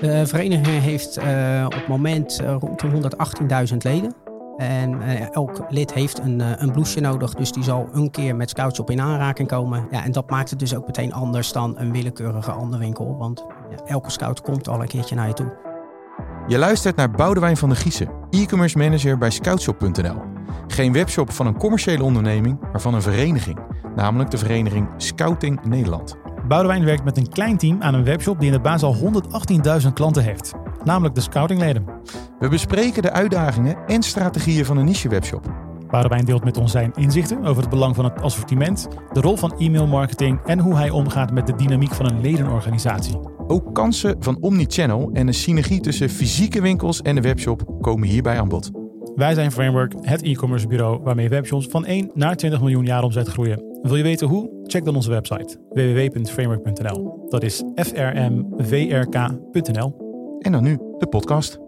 De vereniging heeft uh, op het moment uh, rond de 118.000 leden. En uh, elk lid heeft een, een blouseje nodig, dus die zal een keer met Scoutshop in aanraking komen. Ja, en dat maakt het dus ook meteen anders dan een willekeurige andere winkel, want ja, elke scout komt al een keertje naar je toe. Je luistert naar Boudewijn van de Giezen, e-commerce manager bij Scoutshop.nl. Geen webshop van een commerciële onderneming, maar van een vereniging, namelijk de vereniging Scouting Nederland. Boudewijn werkt met een klein team aan een webshop die in de baas al 118.000 klanten heeft, namelijk de scoutingleden. We bespreken de uitdagingen en strategieën van een niche webshop. Boudewijn deelt met ons zijn inzichten over het belang van het assortiment, de rol van e-mailmarketing en hoe hij omgaat met de dynamiek van een ledenorganisatie. Ook kansen van omnichannel en een synergie tussen fysieke winkels en de webshop komen hierbij aan bod. Wij zijn Framework, het e-commerce bureau waarmee webshops van 1 naar 20 miljoen jaar omzet groeien. Wil je weten hoe? Check dan onze website www.framework.nl. Dat is frmvrk.nl. En dan nu de podcast.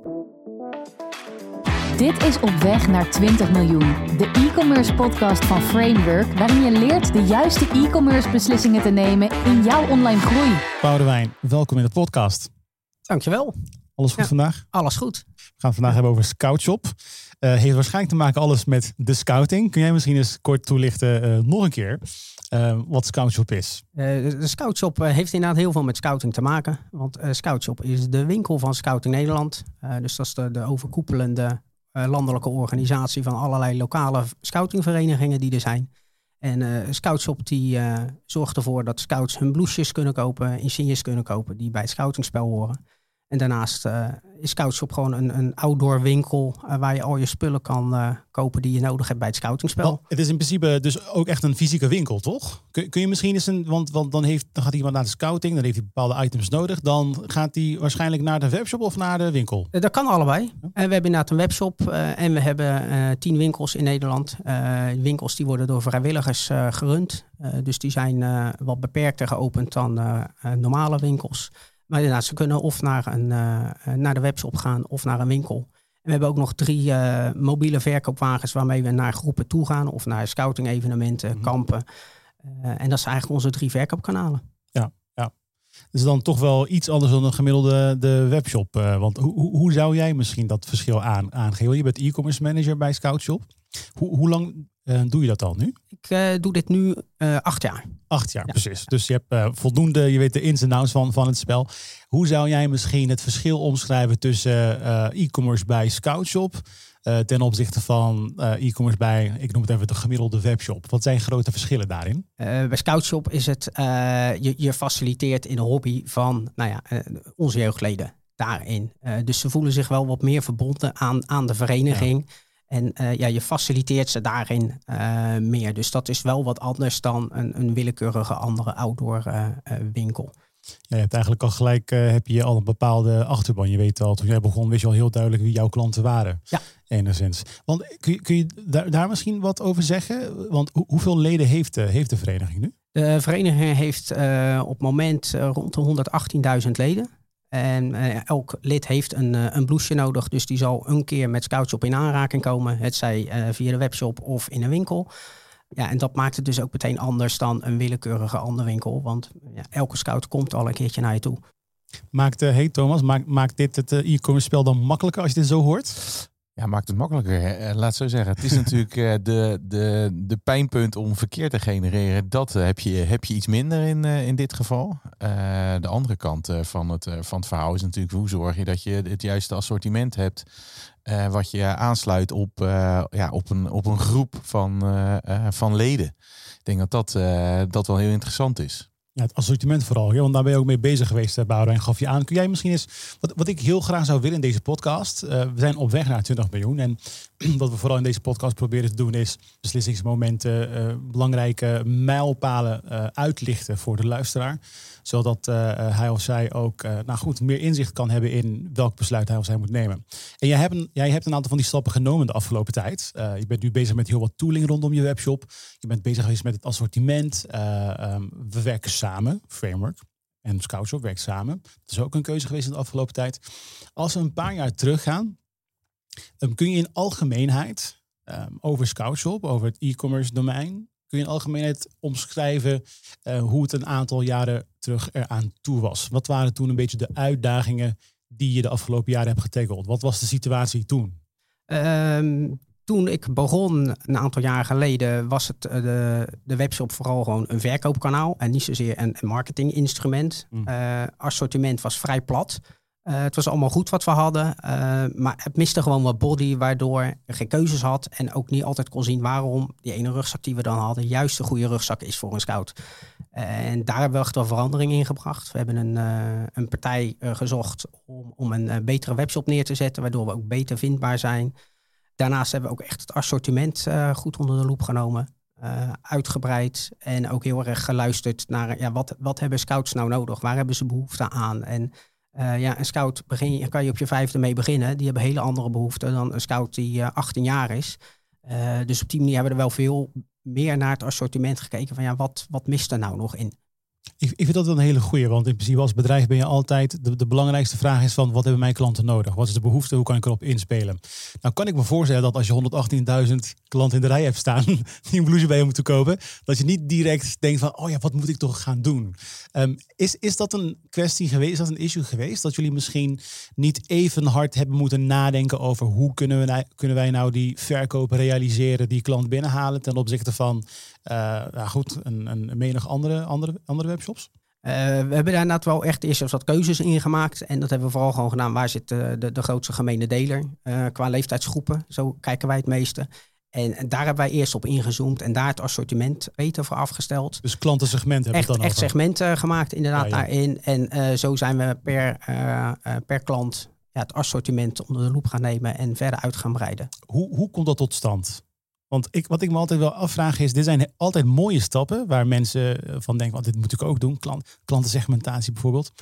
Dit is Op Weg naar 20 miljoen, de e-commerce podcast van Framework, waarin je leert de juiste e-commerce beslissingen te nemen in jouw online groei. Boudewijn, welkom in de podcast. Dankjewel. Alles goed vandaag? Alles goed. We gaan het vandaag hebben over Scoutshop. Uh, heeft waarschijnlijk te maken alles met de scouting. Kun jij misschien eens kort toelichten, uh, nog een keer, uh, wat Scoutshop is? de Scoutshop heeft inderdaad heel veel met scouting te maken. Want Scoutshop is de winkel van Scouting Nederland. dus dat is de, de overkoepelende landelijke organisatie van allerlei lokale scoutingverenigingen die er zijn. En Scoutshop die zorgt ervoor dat scouts hun blouses kunnen kopen, insignes kunnen kopen die bij het scoutingspel horen. En daarnaast uh, is Scoutshop gewoon een, een outdoor winkel uh, waar je al je spullen kan uh, kopen die je nodig hebt bij het scoutingspel. Het is in principe dus ook echt een fysieke winkel, toch? Kun, kun je misschien eens een, want, want dan, heeft, dan gaat iemand naar de scouting, dan heeft hij bepaalde items nodig. Dan gaat hij waarschijnlijk naar de webshop of naar de winkel? dat kan allebei. Ja. we hebben inderdaad een webshop en we hebben tien winkels in Nederland. winkels die worden door vrijwilligers gerund. dus die zijn wat beperkter geopend dan normale winkels. Maar inderdaad, ze kunnen of naar, een, uh, naar de webshop gaan of naar een winkel. En we hebben ook nog drie uh, mobiele verkoopwagens waarmee we naar groepen toe gaan of naar scouting evenementen, mm -hmm. kampen. Uh, en dat zijn eigenlijk onze drie verkoopkanalen. Ja, ja. Dus dan toch wel iets anders dan een gemiddelde de webshop. want hoe, hoe zou jij misschien dat verschil aan, aangeven? Je bent e-commerce manager bij Scoutshop. Hoe, hoe lang doe je dat al nu? Ik uh, doe dit nu uh, acht jaar. Acht jaar, ja. precies. Dus je hebt voldoende, je weet de ins en outs van, van het spel. Hoe zou jij misschien het verschil omschrijven tussen e-commerce bij Scoutshop ten opzichte van e-commerce bij, ik noem het even de gemiddelde webshop? Wat zijn grote verschillen daarin? bij Scoutshop is het, je, je faciliteert in een hobby van nou ja, onze jeugdleden daarin. dus ze voelen zich wel wat meer verbonden aan, aan de vereniging. Ja. En uh, ja, je faciliteert ze daarin uh, meer. Dus dat is wel wat anders dan een, een willekeurige andere outdoor uh, winkel. Ja, je hebt eigenlijk al gelijk heb je al een bepaalde achterban. Je weet al, toen jij begon, wist je al heel duidelijk wie jouw klanten waren. Ja. Enigszins. Want kun je, kun je daar, daar misschien wat over zeggen? Want ho hoeveel leden heeft, heeft de vereniging nu? De vereniging heeft op het moment rond de 118.000 leden. En uh, elk lid heeft een, uh, een blouseje nodig, dus die zal een keer met Scoutshop in aanraking komen. Het zij uh, via de webshop of in een winkel. Ja, en dat maakt het dus ook meteen anders dan een willekeurige andere winkel. Want ja, elke scout komt al een keertje naar je toe. Maakt, hey Thomas, maakt, maakt dit het e-commerce spel dan makkelijker als je dit zo hoort? Ja, maakt het makkelijker. Eh, laat zo zeggen. Het is natuurlijk uh, de, de, de pijnpunt om verkeer te genereren. Dat uh, heb, je, heb je iets minder in, in dit geval. de andere kant van, het, van het verhaal is natuurlijk hoe zorg je dat je het juiste assortiment hebt. wat je aansluit op, ja, op, een, op een groep van, van leden. Ik denk dat dat, dat wel heel interessant is. Ja, het assortiment vooral. Ja, want daar ben je ook mee bezig geweest, eh, Boudewijn gaf je aan. Kun jij misschien eens, wat, wat ik heel graag zou willen in deze podcast. Uh, we zijn op weg naar 20 miljoen. En wat we vooral in deze podcast proberen te doen is beslissingsmomenten, uh, belangrijke mijlpalen uh, uitlichten voor de luisteraar. Zodat hij of zij ook nou goed, meer inzicht kan hebben in welk besluit hij of zij moet nemen. En jij hebt, een, jij hebt een aantal van die stappen genomen de afgelopen tijd. je bent nu bezig met heel wat tooling rondom je webshop. Je bent bezig geweest met het assortiment. Um, we werken samen, framework. En Scoutshop werkt samen. Dat is ook een keuze geweest in de afgelopen tijd. Als we een paar jaar teruggaan, um, kun je in algemeenheid um, over Scoutshop, over het e-commerce domein, kun je in algemeenheid omschrijven uh, hoe het een aantal jaren terug eraan toe was. Wat waren toen een beetje de uitdagingen die je de afgelopen jaren hebt getackeld? Wat was de situatie toen? Ehm, toen ik begon, een aantal jaar geleden, was het uh, de, de webshop vooral gewoon een verkoopkanaal en niet zozeer een, een marketinginstrument. Mm. Uh, assortiment was vrij plat. Uh, het was allemaal goed wat we hadden, maar het miste gewoon wat body, waardoor er geen keuzes had en ook niet altijd kon zien waarom die ene rugzak die we dan hadden juist de goede rugzak is voor een scout. en daar hebben we echt wel verandering in gebracht. We hebben een, een partij gezocht om, om een betere webshop neer te zetten, waardoor we ook beter vindbaar zijn. Daarnaast hebben we ook echt het assortiment goed onder de loep genomen. Uitgebreid en ook heel erg geluisterd naar ja, wat, wat hebben scouts nou nodig? Waar hebben ze behoefte aan? En uh, ja, een scout begin, kan je op je vijfde mee beginnen. Die hebben hele andere behoeften dan een scout die 18 jaar is. dus op die manier hebben we er wel veel meer naar het assortiment gekeken. Van ja, wat, wat mist er nou nog in? Ik, ik vind dat een hele goeie, want in principe als bedrijf ben je altijd, de, de belangrijkste vraag is van wat hebben mijn klanten nodig? Wat is de behoefte? Hoe kan ik erop inspelen? Nou kan ik me voorstellen dat als je 118.000 klanten in de rij hebt staan die een blouse bij je moeten kopen, dat je niet direct denkt van, oh ja, wat moet ik toch gaan doen? Um, is, is dat een kwestie geweest, is dat een issue geweest? Dat jullie misschien niet even hard hebben moeten nadenken over hoe kunnen, we, nou, kunnen wij nou die verkoop realiseren, die klant binnenhalen ten opzichte van, nou goed, een, een menig andere, andere, andere webshops? Uh, we hebben daar inderdaad wel echt eerst wat keuzes in gemaakt. En dat hebben we vooral gewoon gedaan. Waar zit de, de, de grootste gemene deler? Uh, qua leeftijdsgroepen. Zo kijken wij het meeste. En, en, daar hebben wij eerst op ingezoomd. En daar het assortiment beter voor afgesteld. Dus klantensegment hebben echt, we dan Echt segmenten gemaakt inderdaad ja, ja. daarin. En zo zijn we per, per klant ja, het assortiment onder de loep gaan nemen. En verder uit gaan breiden. Hoe, hoe komt dat tot stand? Want ik, wat ik me altijd wel afvraag is, dit zijn altijd mooie stappen waar mensen van denken, want dit moet ik ook doen, Klant, klantensegmentatie bijvoorbeeld.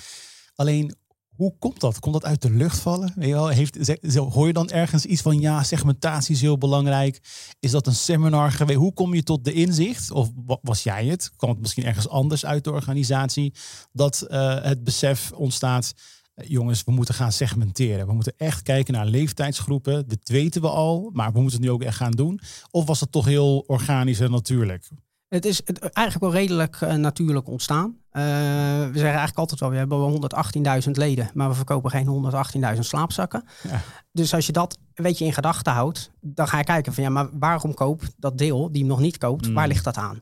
Alleen, hoe komt dat? Komt dat uit de lucht vallen? Weet je heeft, hoor je dan ergens iets van, ja, segmentatie is heel belangrijk. Is dat een seminar geweest? Hoe kom je tot de inzicht? Of was jij het? Kwam het misschien ergens anders uit de organisatie? Dat uh, het besef ontstaat, jongens, we moeten gaan segmenteren. We moeten echt kijken naar leeftijdsgroepen. Dit weten we al, maar we moeten het nu ook echt gaan doen. Of was het toch heel organisch en natuurlijk? Het is het, eigenlijk wel redelijk uh, natuurlijk ontstaan. Uh, we zeggen eigenlijk altijd wel, we hebben 118.000 leden, maar we verkopen geen 118.000 slaapzakken. Ja. Dus als je dat een beetje in gedachten houdt, dan ga je kijken van ja, maar waarom koopt dat deel die hem nog niet koopt, mm. waar ligt dat aan?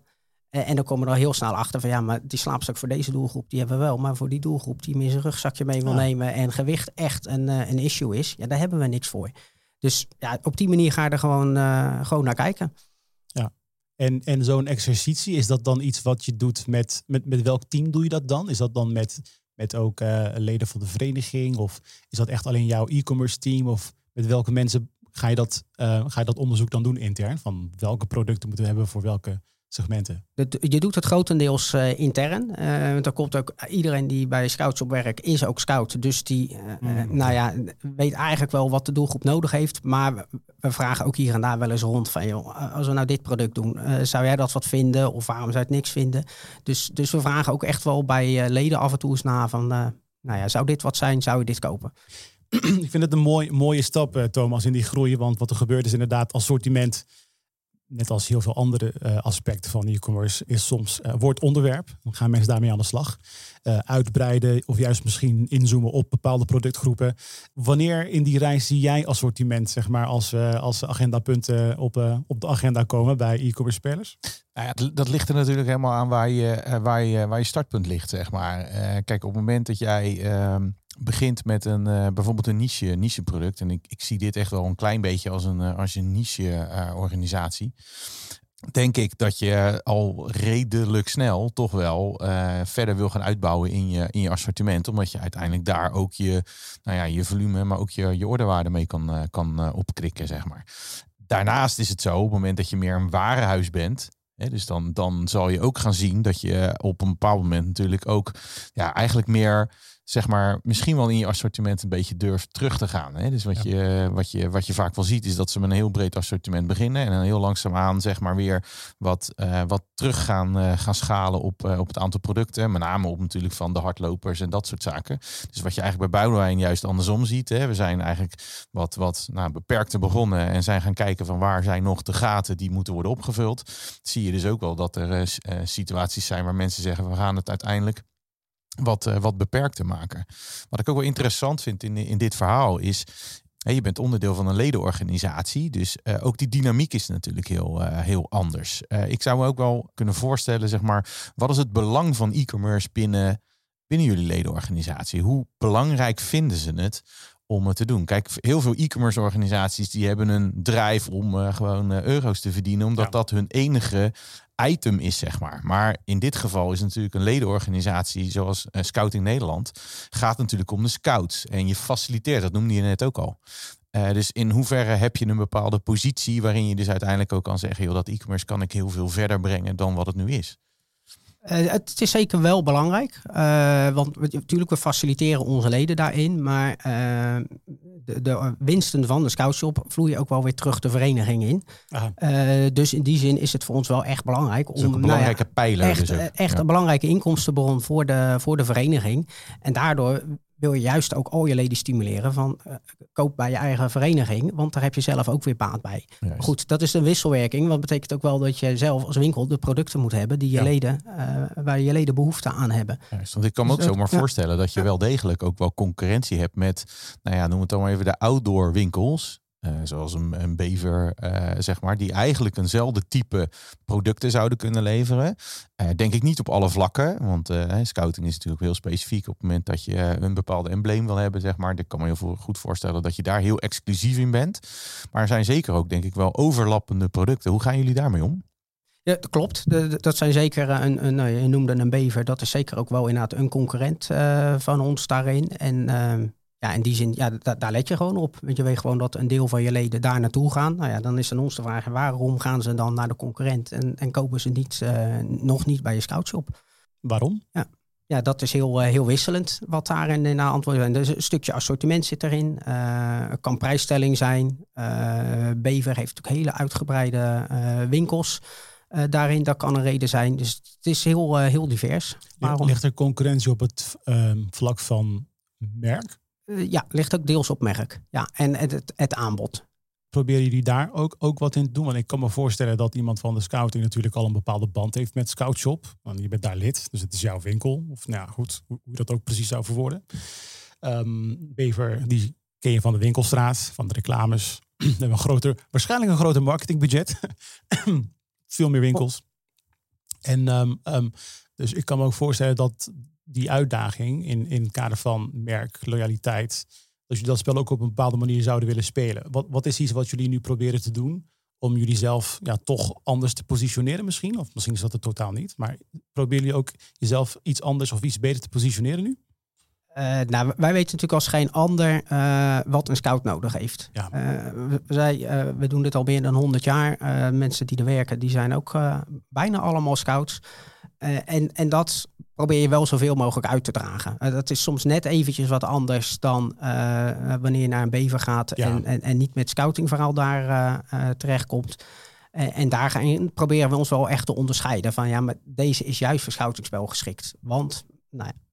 En dan komen we er heel snel achter van ja, maar die slaapzak voor deze doelgroep, die hebben we wel. Maar voor die doelgroep die meer zijn rugzakje mee wil ja. nemen en gewicht echt een, uh, een issue is, ja, daar hebben we niks voor. Dus ja, op die manier ga je er gewoon, uh, gewoon naar kijken. Ja, en, en zo'n exercitie, is dat dan iets wat je doet met, met, met welk team doe je dat dan? Is dat dan met, met ook uh, leden van de vereniging? Of is dat echt alleen jouw e-commerce team? Of met welke mensen ga je, dat, ga je dat onderzoek dan doen intern? Van welke producten moeten we hebben voor welke segmenten? Je doet het grotendeels uh, intern. Uh, want er komt ook iedereen die bij scouts op werk is ook scout. Dus die uh, mm, nou ja, weet eigenlijk wel wat de doelgroep nodig heeft. Maar we, vragen ook hier en daar wel eens rond van joh, als we nou dit product doen, zou jij dat wat vinden? Of waarom zou je het niks vinden? Dus, dus we vragen ook echt wel bij leden af en toe eens na van nou ja, zou dit wat zijn? Zou je dit kopen? Ik vind het een mooi, mooie stap, Thomas, in die groei. Want wat er gebeurt is inderdaad assortiment net als heel veel andere uh, aspecten van e-commerce, is soms uh, wordt onderwerp. Dan gaan mensen daarmee aan de slag. Uh, uitbreiden of juist misschien inzoomen op bepaalde productgroepen. Wanneer in die reis zie jij assortiment, zeg maar, als, als agendapunten op, op de agenda komen bij e-commerce spelers? Nou ja, dat ligt er natuurlijk helemaal aan waar je, waar je, waar je startpunt ligt, zeg maar. kijk, op het moment dat jij ehm, begint met een, uh, bijvoorbeeld een niche, niche product. En ik, ik zie dit echt wel een klein beetje als een, als een niche uh, organisatie. Denk ik dat je al redelijk snel toch wel verder wil gaan uitbouwen in je, in je assortiment. Omdat je uiteindelijk daar ook je, nou ja, je volume, maar ook je, je orderwaarde mee kan, kan opkrikken, zeg maar. Daarnaast is het zo, op het moment dat je meer een warenhuis bent, dus dan, dan zal je ook gaan zien dat je op een bepaald moment natuurlijk ook ja, eigenlijk meer zeg maar, misschien wel in je assortiment een beetje durft terug te gaan. Hè? Dus wat, je, wat, je, wat je vaak wel ziet, is dat ze met een heel breed assortiment beginnen en dan heel langzaamaan zeg maar weer wat, uh, wat terug gaan, uh, gaan schalen op, uh, op het aantal producten. Met name op natuurlijk van de hardlopers en dat soort zaken. Dus wat je eigenlijk bij Boudewijn juist andersom ziet. Hè? We zijn eigenlijk wat, wat nou, beperkter begonnen en zijn gaan kijken van waar zijn nog de gaten die moeten worden opgevuld. Zie je dus ook wel dat er situaties zijn waar mensen zeggen we gaan het uiteindelijk wat, uh, wat beperkter maken. Wat ik ook wel interessant vind in, in dit verhaal is. je bent onderdeel van een ledenorganisatie, dus uh, ook die dynamiek is natuurlijk heel, uh, heel anders. ik zou me ook wel kunnen voorstellen, zeg maar, wat is het belang van e-commerce binnen, binnen jullie ledenorganisatie? Hoe belangrijk vinden ze het om het te doen. Kijk, heel veel e-commerce organisaties die hebben een drijf om uh, gewoon uh, euro's te verdienen, omdat ja. dat hun enige item is, zeg maar. Maar in dit geval is natuurlijk een ledenorganisatie zoals uh, Scouting Nederland, gaat natuurlijk om de scouts. En je faciliteert, dat noemde je net ook al. dus in hoeverre heb je een bepaalde positie waarin je dus uiteindelijk ook kan zeggen, joh, dat e-commerce kan ik heel veel verder brengen dan wat het nu is. Uh, het is zeker wel belangrijk, uh, want natuurlijk we faciliteren onze leden daarin, maar uh, de, de, winsten van de scoutshop vloeien ook wel weer terug de vereniging in. dus in die zin is het voor ons wel echt belangrijk. Om, een belangrijke nou ja, pijler. Echt, dus echt ja. een belangrijke inkomstenbron voor de, voor de vereniging. En daardoor wil je juist ook al je leden stimuleren van uh, koop bij je eigen vereniging, want daar heb je zelf ook weer baat bij. Juist. Goed, dat is een wisselwerking, wat betekent ook wel dat je zelf als winkel de producten moet hebben die je ja. leden, uh, waar je leden behoefte aan hebben. Juist, want ik kan me ook dus zomaar ja. voorstellen dat je wel degelijk ook wel concurrentie hebt met, nou ja, noem het dan maar even de outdoor winkels. Uh, zoals een, een bever, uh, zeg maar, die eigenlijk eenzelfde type producten zouden kunnen leveren. Uh, denk ik niet op alle vlakken, want scouting is natuurlijk heel specifiek. Op het moment dat je een bepaalde embleem wil hebben, zeg maar, ik kan me heel goed voorstellen dat je daar heel exclusief in bent. Maar er zijn zeker ook, denk ik, wel overlappende producten. Hoe gaan jullie daarmee om? Ja, dat klopt. Dat zijn zeker een, een nou, je noemde een bever. Dat is zeker ook wel inderdaad een concurrent van ons daarin. En ehm, ja, in die zin, ja, da daar let je gewoon op. Want je weet gewoon dat een deel van je leden daar naartoe gaan. Nou ja, dan is aan ons de vraag, waarom gaan ze dan naar de concurrent en, en kopen ze niet, uh, nog niet bij je scoutshop? Waarom? Ja, ja dat is heel, uh, heel wisselend wat daarin in antwoord zijn. Dus een stukje assortiment zit erin. Uh, kan prijsstelling zijn. Bever heeft natuurlijk hele uitgebreide winkels. daarin, dat kan een reden zijn. Dus het is heel, heel divers. Waarom? Ligt er concurrentie op het ehm, vlak van merk? Uh, ja, ligt ook deels op merk. Ja, en het, het, aanbod. Proberen jullie daar ook, ook wat in te doen? Want ik kan me voorstellen dat iemand van de scouting natuurlijk al een bepaalde band heeft met Scoutshop. Want je bent daar lid, dus het is jouw winkel. Of nou ja, goed, hoe, dat ook precies zou verwoorden. Um, Bever, die ken je van de winkelstraat, van de reclames. Hebben een groter, waarschijnlijk een groter marketingbudget. Veel meer winkels. En um, um, dus ik kan me ook voorstellen dat die uitdaging in, in het kader van merk, loyaliteit, dat jullie dat spel ook op een bepaalde manier zouden willen spelen. Wat, wat is iets wat jullie nu proberen te doen om jullie zelf ja, toch anders te positioneren misschien? Of misschien is dat het totaal niet. Maar proberen jullie ook jezelf iets anders of iets beter te positioneren nu? Uh, nou, wij weten natuurlijk als geen ander uh, wat een scout nodig heeft. Ja. Uh, wij, we doen dit al meer dan 100 jaar. mensen die er werken, die zijn ook bijna allemaal scouts. en, en dat probeer je wel zoveel mogelijk uit te dragen. Uh, dat is soms net eventjes wat anders dan uh, wanneer je naar een bever gaat ja. en, en, en, niet met scoutingverhaal daar uh, terechtkomt. en daar gaan, proberen we ons wel echt te onderscheiden van ja, maar deze is juist voor scoutingsspel geschikt. Want nou ja,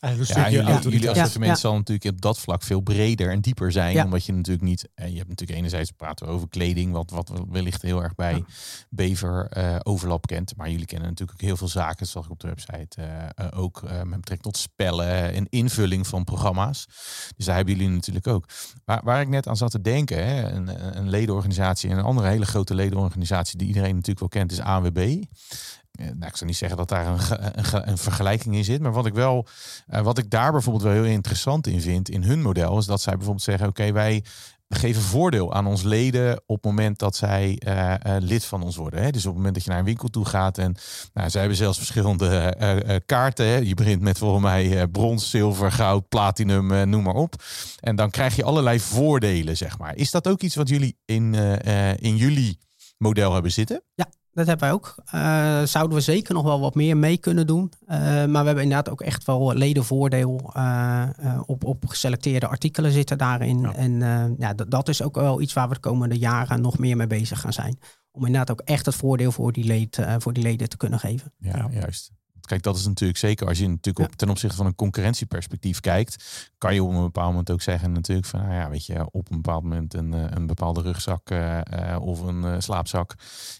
ja, jullie, jullie assortiment ja, zal natuurlijk op dat vlak veel breder en dieper zijn. Omdat je natuurlijk niet. En je hebt natuurlijk enerzijds praten over kleding, wat, wat wellicht heel erg bij Bever uh, overlap kent. Maar jullie kennen natuurlijk ook heel veel zaken, zoals ik op de website. Uh, uh, ook met betrekking tot spellen en invulling van programma's. Dus daar hebben jullie natuurlijk ook. Waar, waar ik net aan zat te denken, hè, een, een ledenorganisatie en een andere hele grote ledenorganisatie die iedereen natuurlijk wel kent, is ANWB. Eh, nou, ik zou niet zeggen dat daar een, een, een vergelijking in zit. Maar wat ik wel, uh, wat ik daar bijvoorbeeld wel heel interessant in vind in hun model, is dat zij bijvoorbeeld zeggen: oké, wij geven voordeel aan ons leden op het moment dat zij uh, uh, lid van ons worden. Hè? Dus op het moment dat je naar een winkel toe gaat en nou, zij hebben zelfs verschillende kaarten. Hè? Je begint met volgens mij brons, zilver, goud, platinum, noem maar op. En dan krijg je allerlei voordelen, zeg maar. Is dat ook iets wat jullie in, in jullie model hebben zitten? Ja, dat hebben wij ook. Uh, zouden we zeker nog wel wat meer mee kunnen doen. Uh, maar we hebben inderdaad ook echt wel ledenvoordeel uh, op, op geselecteerde artikelen zitten daarin. Ja. En ja, dat is ook wel iets waar we de komende jaren nog meer mee bezig gaan zijn. Om inderdaad ook echt het voordeel voor die, leed, voor die leden te kunnen geven. Ja, ja. juist. Kijk, dat is natuurlijk zeker als je natuurlijk op, ten opzichte van een concurrentieperspectief kijkt, kan je op een bepaald moment ook zeggen natuurlijk van, nou ja, weet je, op een bepaald moment een, eh, een bepaalde rugzak uh, of een slaapzak,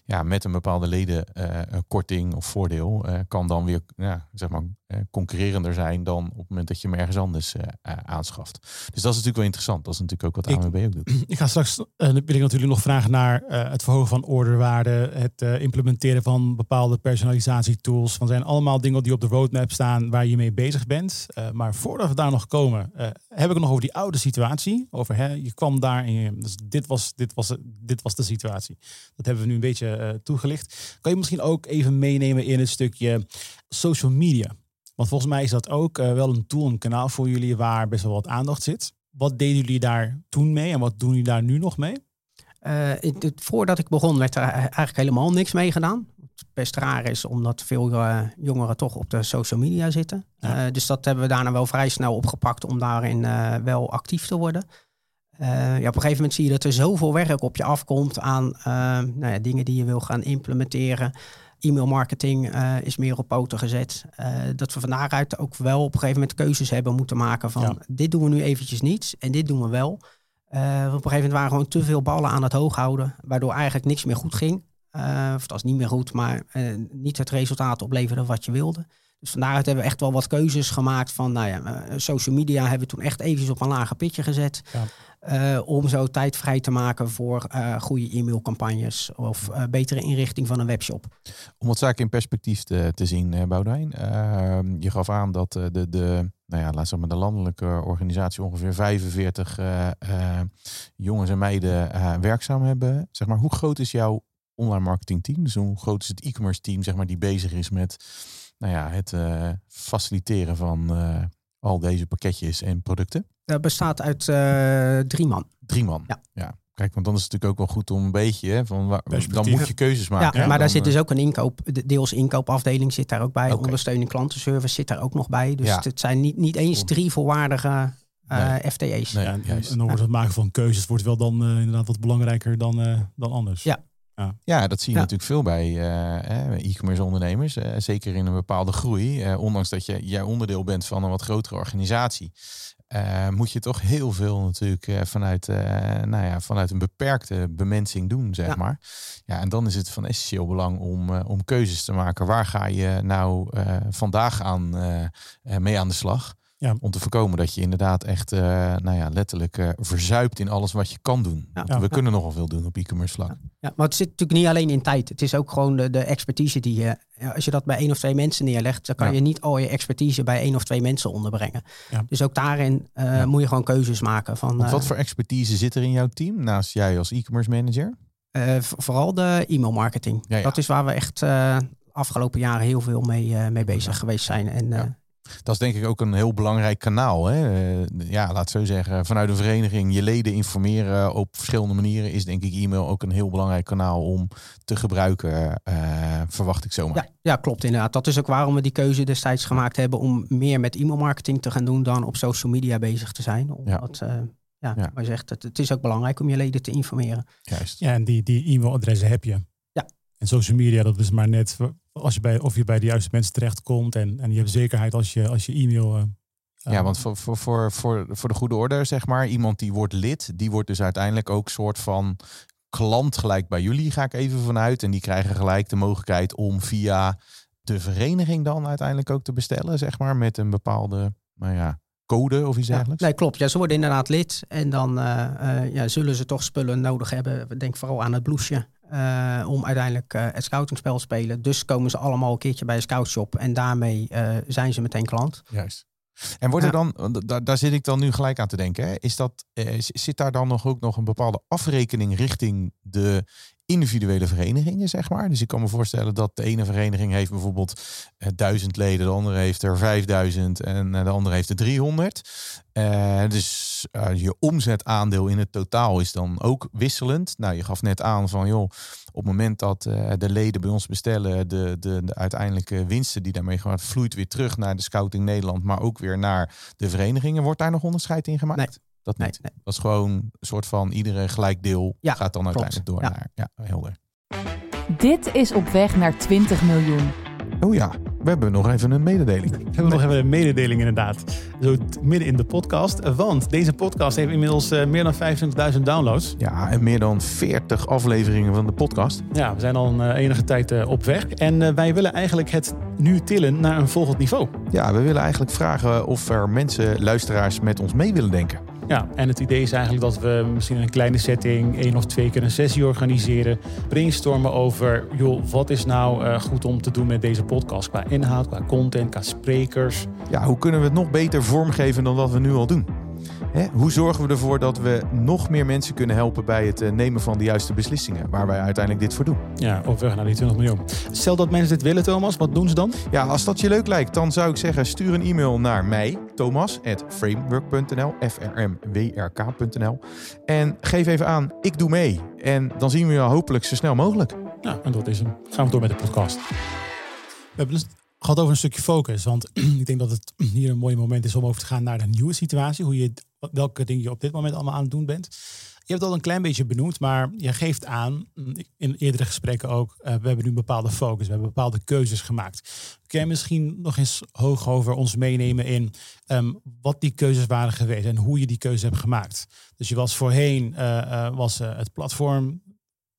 ja, met een bepaalde ledenkorting of voordeel, kan dan weer, ja, zeg maar, eh, concurrerender zijn dan op het moment dat je hem ergens anders eh, eh, aanschaft. Dus dat is natuurlijk wel interessant. Dat is natuurlijk ook wat AMB ook doet. Ik ga straks, eh, wil ik natuurlijk nog vragen naar eh, het verhogen van orderwaarde, het eh, implementeren van bepaalde personalisatietools. Van zijn allemaal dingen die op de roadmap staan waar je mee bezig bent. Eh, maar voordat we daar nog komen, eh, heb ik het nog over die oude situatie. Over hè, je kwam daar en je, dus dit, was, dit, was, dit was de situatie. Dat hebben we nu een beetje eh, toegelicht. Kan je misschien ook even meenemen in het stukje social media? Want volgens mij is dat ook eh, wel een tool, een kanaal voor jullie waar best wel wat aandacht zit. Wat deden jullie daar toen mee en wat doen jullie daar nu nog mee? Eh, het- voordat ik begon werd er eigenlijk helemaal niks mee gedaan. Wat best raar is, omdat veel eh, jongeren toch op de social media zitten. Ja. Dus dat hebben we daarna wel vrij snel opgepakt om daarin wel actief te worden. Ja, op een gegeven moment zie je dat er zoveel werk op je afkomt aan nou ja, dingen die je wil gaan implementeren. E-mailmarketing eh, is meer op poten gezet. Eh, dat we van daaruit ook wel op een gegeven moment keuzes hebben moeten maken van Ja. dit doen we nu eventjes niet en dit doen we wel. Want op een gegeven moment waren gewoon te veel ballen aan het hoog houden, waardoor eigenlijk niks meer goed ging. Of het was niet meer goed, maar niet het resultaat opleverde wat je wilde. Dus van daaruit hebben we echt wel wat keuzes gemaakt van, nou ja, social media hebben we toen echt eventjes op een lager pitje gezet. Ja. Eh, om zo tijd vrij te maken voor eh, goede e-mailcampagnes of eh, betere inrichting van een webshop. Om wat zaken in perspectief te, te zien, Boudewijn. Ehm, je gaf aan dat de, de, nou ja, laat maar de landelijke organisatie ongeveer 45 eh, eh, jongens en meiden werkzaam hebben. Zeg maar, hoe groot is jouw online marketing team? Dus hoe groot is het e-commerce team zeg maar, die bezig is met nou ja, het faciliteren van al deze pakketjes en producten? Dat bestaat uit eh, drie man. Drie man. Ja. Kijk, want dan is het natuurlijk ook wel goed om een beetje, hè, van waar, dan moet je keuzes Ja, maken. maar Dan, daar zit eh, dus ook een inkoop, de deels inkoopafdeling zit daar ook bij. Oké. Ondersteuning klantenservice zit daar ook nog bij. Dus Ja. het zijn niet, niet eens drie volwaardige eh, Nee. FTE's. Nee. Ja, en, juist. en dan wordt het maken van keuzes wordt wel dan eh, inderdaad wat belangrijker dan, eh, dan anders. Ja. Ja, dat zie je Ja. natuurlijk veel bij eh, eh, e-commerce ondernemers. eh, zeker in een bepaalde groei. eh, ondanks dat je, jij onderdeel bent van een wat grotere organisatie. Eh, moet je toch heel veel natuurlijk eh, vanuit, eh, nou ja, vanuit een beperkte bemensing doen, zeg Ja. maar. Ja, en dan is het van essentieel belang om, om keuzes te maken. Waar ga je nou vandaag aan mee aan de slag? Ja. Om te voorkomen dat je inderdaad echt, eh, nou ja, letterlijk eh, verzuipt in alles wat je kan doen. Ja. we kunnen nogal veel doen op e-commerce vlak. Ja, maar het zit natuurlijk niet alleen in tijd. Het is ook gewoon de, de expertise die je... Als je dat bij één of twee mensen neerlegt... dan kan je niet al je expertise bij één of twee mensen onderbrengen. Dus ook daarin eh, moet je gewoon keuzes maken. Van, wat voor expertise zit er in jouw team naast jij als e-commerce manager? vooral de e-mailmarketing. Ja, ja. Dat is waar we echt afgelopen jaren heel veel mee, mee bezig geweest zijn. En Ja. Dat is denk ik ook een heel belangrijk kanaal. Hè? Eh, ja, laat zo zeggen, vanuit een vereniging je leden informeren op verschillende manieren is denk ik e-mail ook een heel belangrijk kanaal om te gebruiken, eh, verwacht ik zomaar. Ja, ja, klopt inderdaad. Dat is ook waarom we die keuze destijds gemaakt hebben om meer met e-mailmarketing te gaan doen dan op social media bezig te zijn. Omdat, eh, ja, Ja. maar je zegt, het, het is ook belangrijk om je leden te informeren. Juist. Ja, en die, die e-mailadressen heb je. Ja. En social media, dat is maar net als je bij, of je bij de juiste mensen terechtkomt. En, en je hebt zekerheid als je, als je e-mail. eh, Ja, eh, want voor, voor, voor, voor, voor de goede orde, zeg maar, iemand die wordt lid, die wordt dus uiteindelijk ook soort van klant gelijk bij jullie, ga ik even vanuit. En die krijgen gelijk de mogelijkheid om via de vereniging dan uiteindelijk ook te bestellen, zeg maar, met een bepaalde, nou ja, code of iets Ja, dergelijks. nee, klopt. Ja, ze worden inderdaad lid en dan eh, eh, ja, zullen ze toch spullen nodig hebben. Denk vooral aan het blouseje. Eh, om uiteindelijk eh, het scoutingspel te spelen. Dus komen ze allemaal een keertje bij een scoutshop en daarmee eh, zijn ze meteen klant. Juist. En wordt er dan, daar, daar zit ik dan nu gelijk aan te denken, hè? Is dat, zit daar dan nog ook nog een bepaalde afrekening richting de individuele verenigingen, zeg maar? Dus ik kan me voorstellen dat de ene vereniging heeft bijvoorbeeld eh, duizend leden, de andere heeft er 5000 en eh, de andere heeft er 300. Eh, dus je omzetaandeel in het totaal is dan ook wisselend. Nou, je gaf net aan van, joh, op het moment dat de leden bij ons bestellen, de, de, de uiteindelijke winsten die daarmee gemaakt vloeit weer terug naar de Scouting Nederland, maar ook weer naar de verenigingen. Wordt daar nog onderscheid in gemaakt? Dat niet. nee. Dat is gewoon een soort van iedere gelijk deel Ja, gaat dan klopt. uiteindelijk door Ja. naar. Ja, helder. Dit is op weg naar 20 miljoen. Oh ja. We hebben nog even een mededeling. We hebben nog even een mededeling inderdaad. Zo midden in de podcast. Want deze podcast heeft inmiddels eh, meer dan 25.000 downloads. Ja, en meer dan 40 afleveringen van de podcast. Ja, we zijn al een eh, enige tijd eh, op weg. En wij willen eigenlijk het nu tillen naar een volgend niveau. Ja, we willen eigenlijk vragen of er mensen, luisteraars, met ons mee willen denken. Ja, en het idee is eigenlijk dat we misschien in een kleine setting één of twee keer een sessie organiseren. Brainstormen over, joh, wat is nou eh, goed om te doen met deze podcast? Qua inhoud, qua content, qua sprekers. Ja, hoe kunnen we het nog beter vormgeven dan wat we nu al doen? Hè? Hoe zorgen we ervoor dat we nog meer mensen kunnen helpen bij het eh, nemen van de juiste beslissingen, waar wij uiteindelijk dit voor doen? Ja, op weg naar die 20 miljoen. Stel dat mensen dit willen, Thomas, wat doen ze dan? Ja, als dat je leuk lijkt, dan zou ik zeggen: stuur een e-mail naar mij, thomas.framework.nl, f-r-m-w-r-k.nl. En geef even aan: ik doe mee. En dan zien we je hopelijk zo snel mogelijk. Ja, en dat is hem. Gaan we door met de podcast. We hebben gehad over een stukje focus. Want ik denk dat het hier een mooi moment is om over te gaan naar de nieuwe situatie. Hoe je, welke dingen je op dit moment allemaal aan het doen bent. Je hebt het al een klein beetje benoemd, maar je geeft aan, in eerdere gesprekken ook, uh, we hebben nu een bepaalde focus, we hebben bepaalde keuzes gemaakt. Kun je misschien nog eens hoog over ons meenemen in um, wat die keuzes waren geweest en hoe je die keuze hebt gemaakt? Dus je was voorheen, uh, uh, was het platform,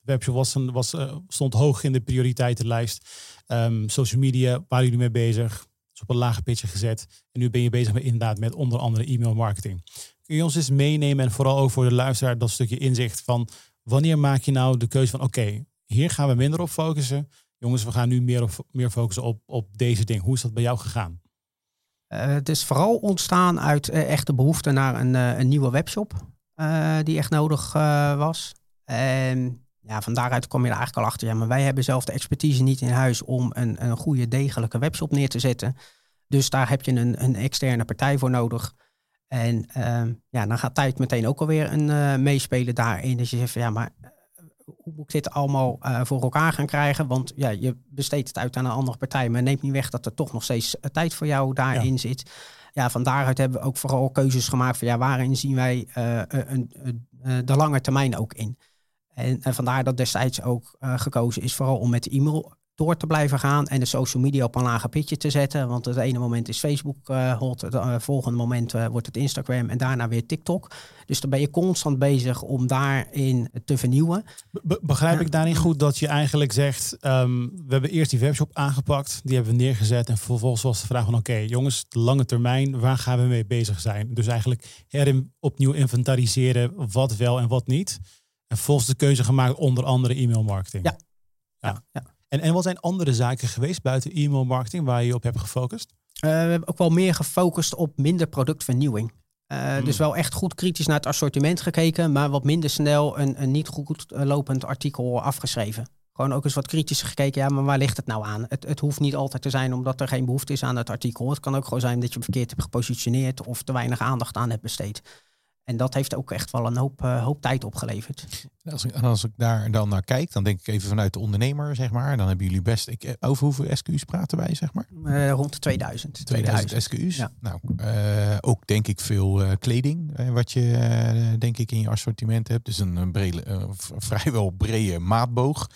webshop was, was, stond hoog in de prioriteitenlijst. Um, social media, waren jullie mee bezig? Is op een lage pitje gezet. En nu ben je bezig met inderdaad met onder andere e-mail marketing. Kun je ons eens meenemen en vooral ook voor de luisteraar dat stukje inzicht van wanneer maak je nou de keuze van oké, hier gaan we minder op focussen. Jongens, we gaan nu meer, op, meer focussen op, op deze ding. Hoe is dat bij jou gegaan? Uh, het is vooral ontstaan uit uh, echte behoefte naar een, een nieuwe webshop die echt nodig was. En ja, van daaruit kom je er eigenlijk al achter. Ja, maar wij hebben zelf de expertise niet in huis om een, een goede, degelijke webshop neer te zetten. Dus daar heb je een, een externe partij voor nodig. En uh, ja, dan gaat tijd meteen ook alweer een uh, meespelen daarin. Dus je zegt van ja, maar uh, hoe moet ik dit allemaal uh, voor elkaar gaan krijgen? Want ja, je besteedt het uit aan een andere partij, maar neemt niet weg dat er toch nog steeds tijd voor jou daarin ja. zit. Ja, van daaruit hebben we ook vooral keuzes gemaakt van ja, waarin zien wij een, de lange termijn ook in. En, en vandaar dat destijds ook gekozen is vooral om met de e-mail door te blijven gaan en de social media op een lager pitje te zetten. Want het ene moment is Facebook uh, hot, het uh, volgende moment uh, wordt het Instagram en daarna weer TikTok. Dus dan ben je constant bezig om daarin te vernieuwen. Be begrijp ik daarin goed dat je eigenlijk zegt, um, we hebben eerst die webshop aangepakt, die hebben we neergezet en vervolgens was de vraag van oké okay, jongens, de lange termijn, waar gaan we mee bezig zijn? Dus eigenlijk erin opnieuw inventariseren wat wel en wat niet. En volgens de keuze gemaakt onder andere e-mail marketing. Ja. ja. ja. En, en wat zijn andere zaken geweest buiten e-mail marketing waar je op hebt gefocust? Uh, we hebben ook wel meer gefocust op minder productvernieuwing. Uh, hmm. Dus wel echt goed kritisch naar het assortiment gekeken, maar wat minder snel een, een niet goed lopend artikel afgeschreven. Gewoon ook eens wat kritischer gekeken, ja, maar waar ligt het nou aan? Het, het hoeft niet altijd te zijn omdat er geen behoefte is aan het artikel. Het kan ook gewoon zijn dat je hem verkeerd hebt gepositioneerd of te weinig aandacht aan hebt besteed. En dat heeft ook echt wel een hoop, uh, hoop tijd opgeleverd. Als ik, als ik daar dan naar kijk, dan denk ik even vanuit de ondernemer, zeg maar. Dan hebben jullie best. Ik, over hoeveel SQ's praten wij, zeg maar? Uh, rond de 2000. 2000, 2000 SQ's. Ja. Nou, uh, ook denk ik veel kleding, wat je denk ik in je assortiment hebt. Dus een, een brede, vrijwel brede maatboog.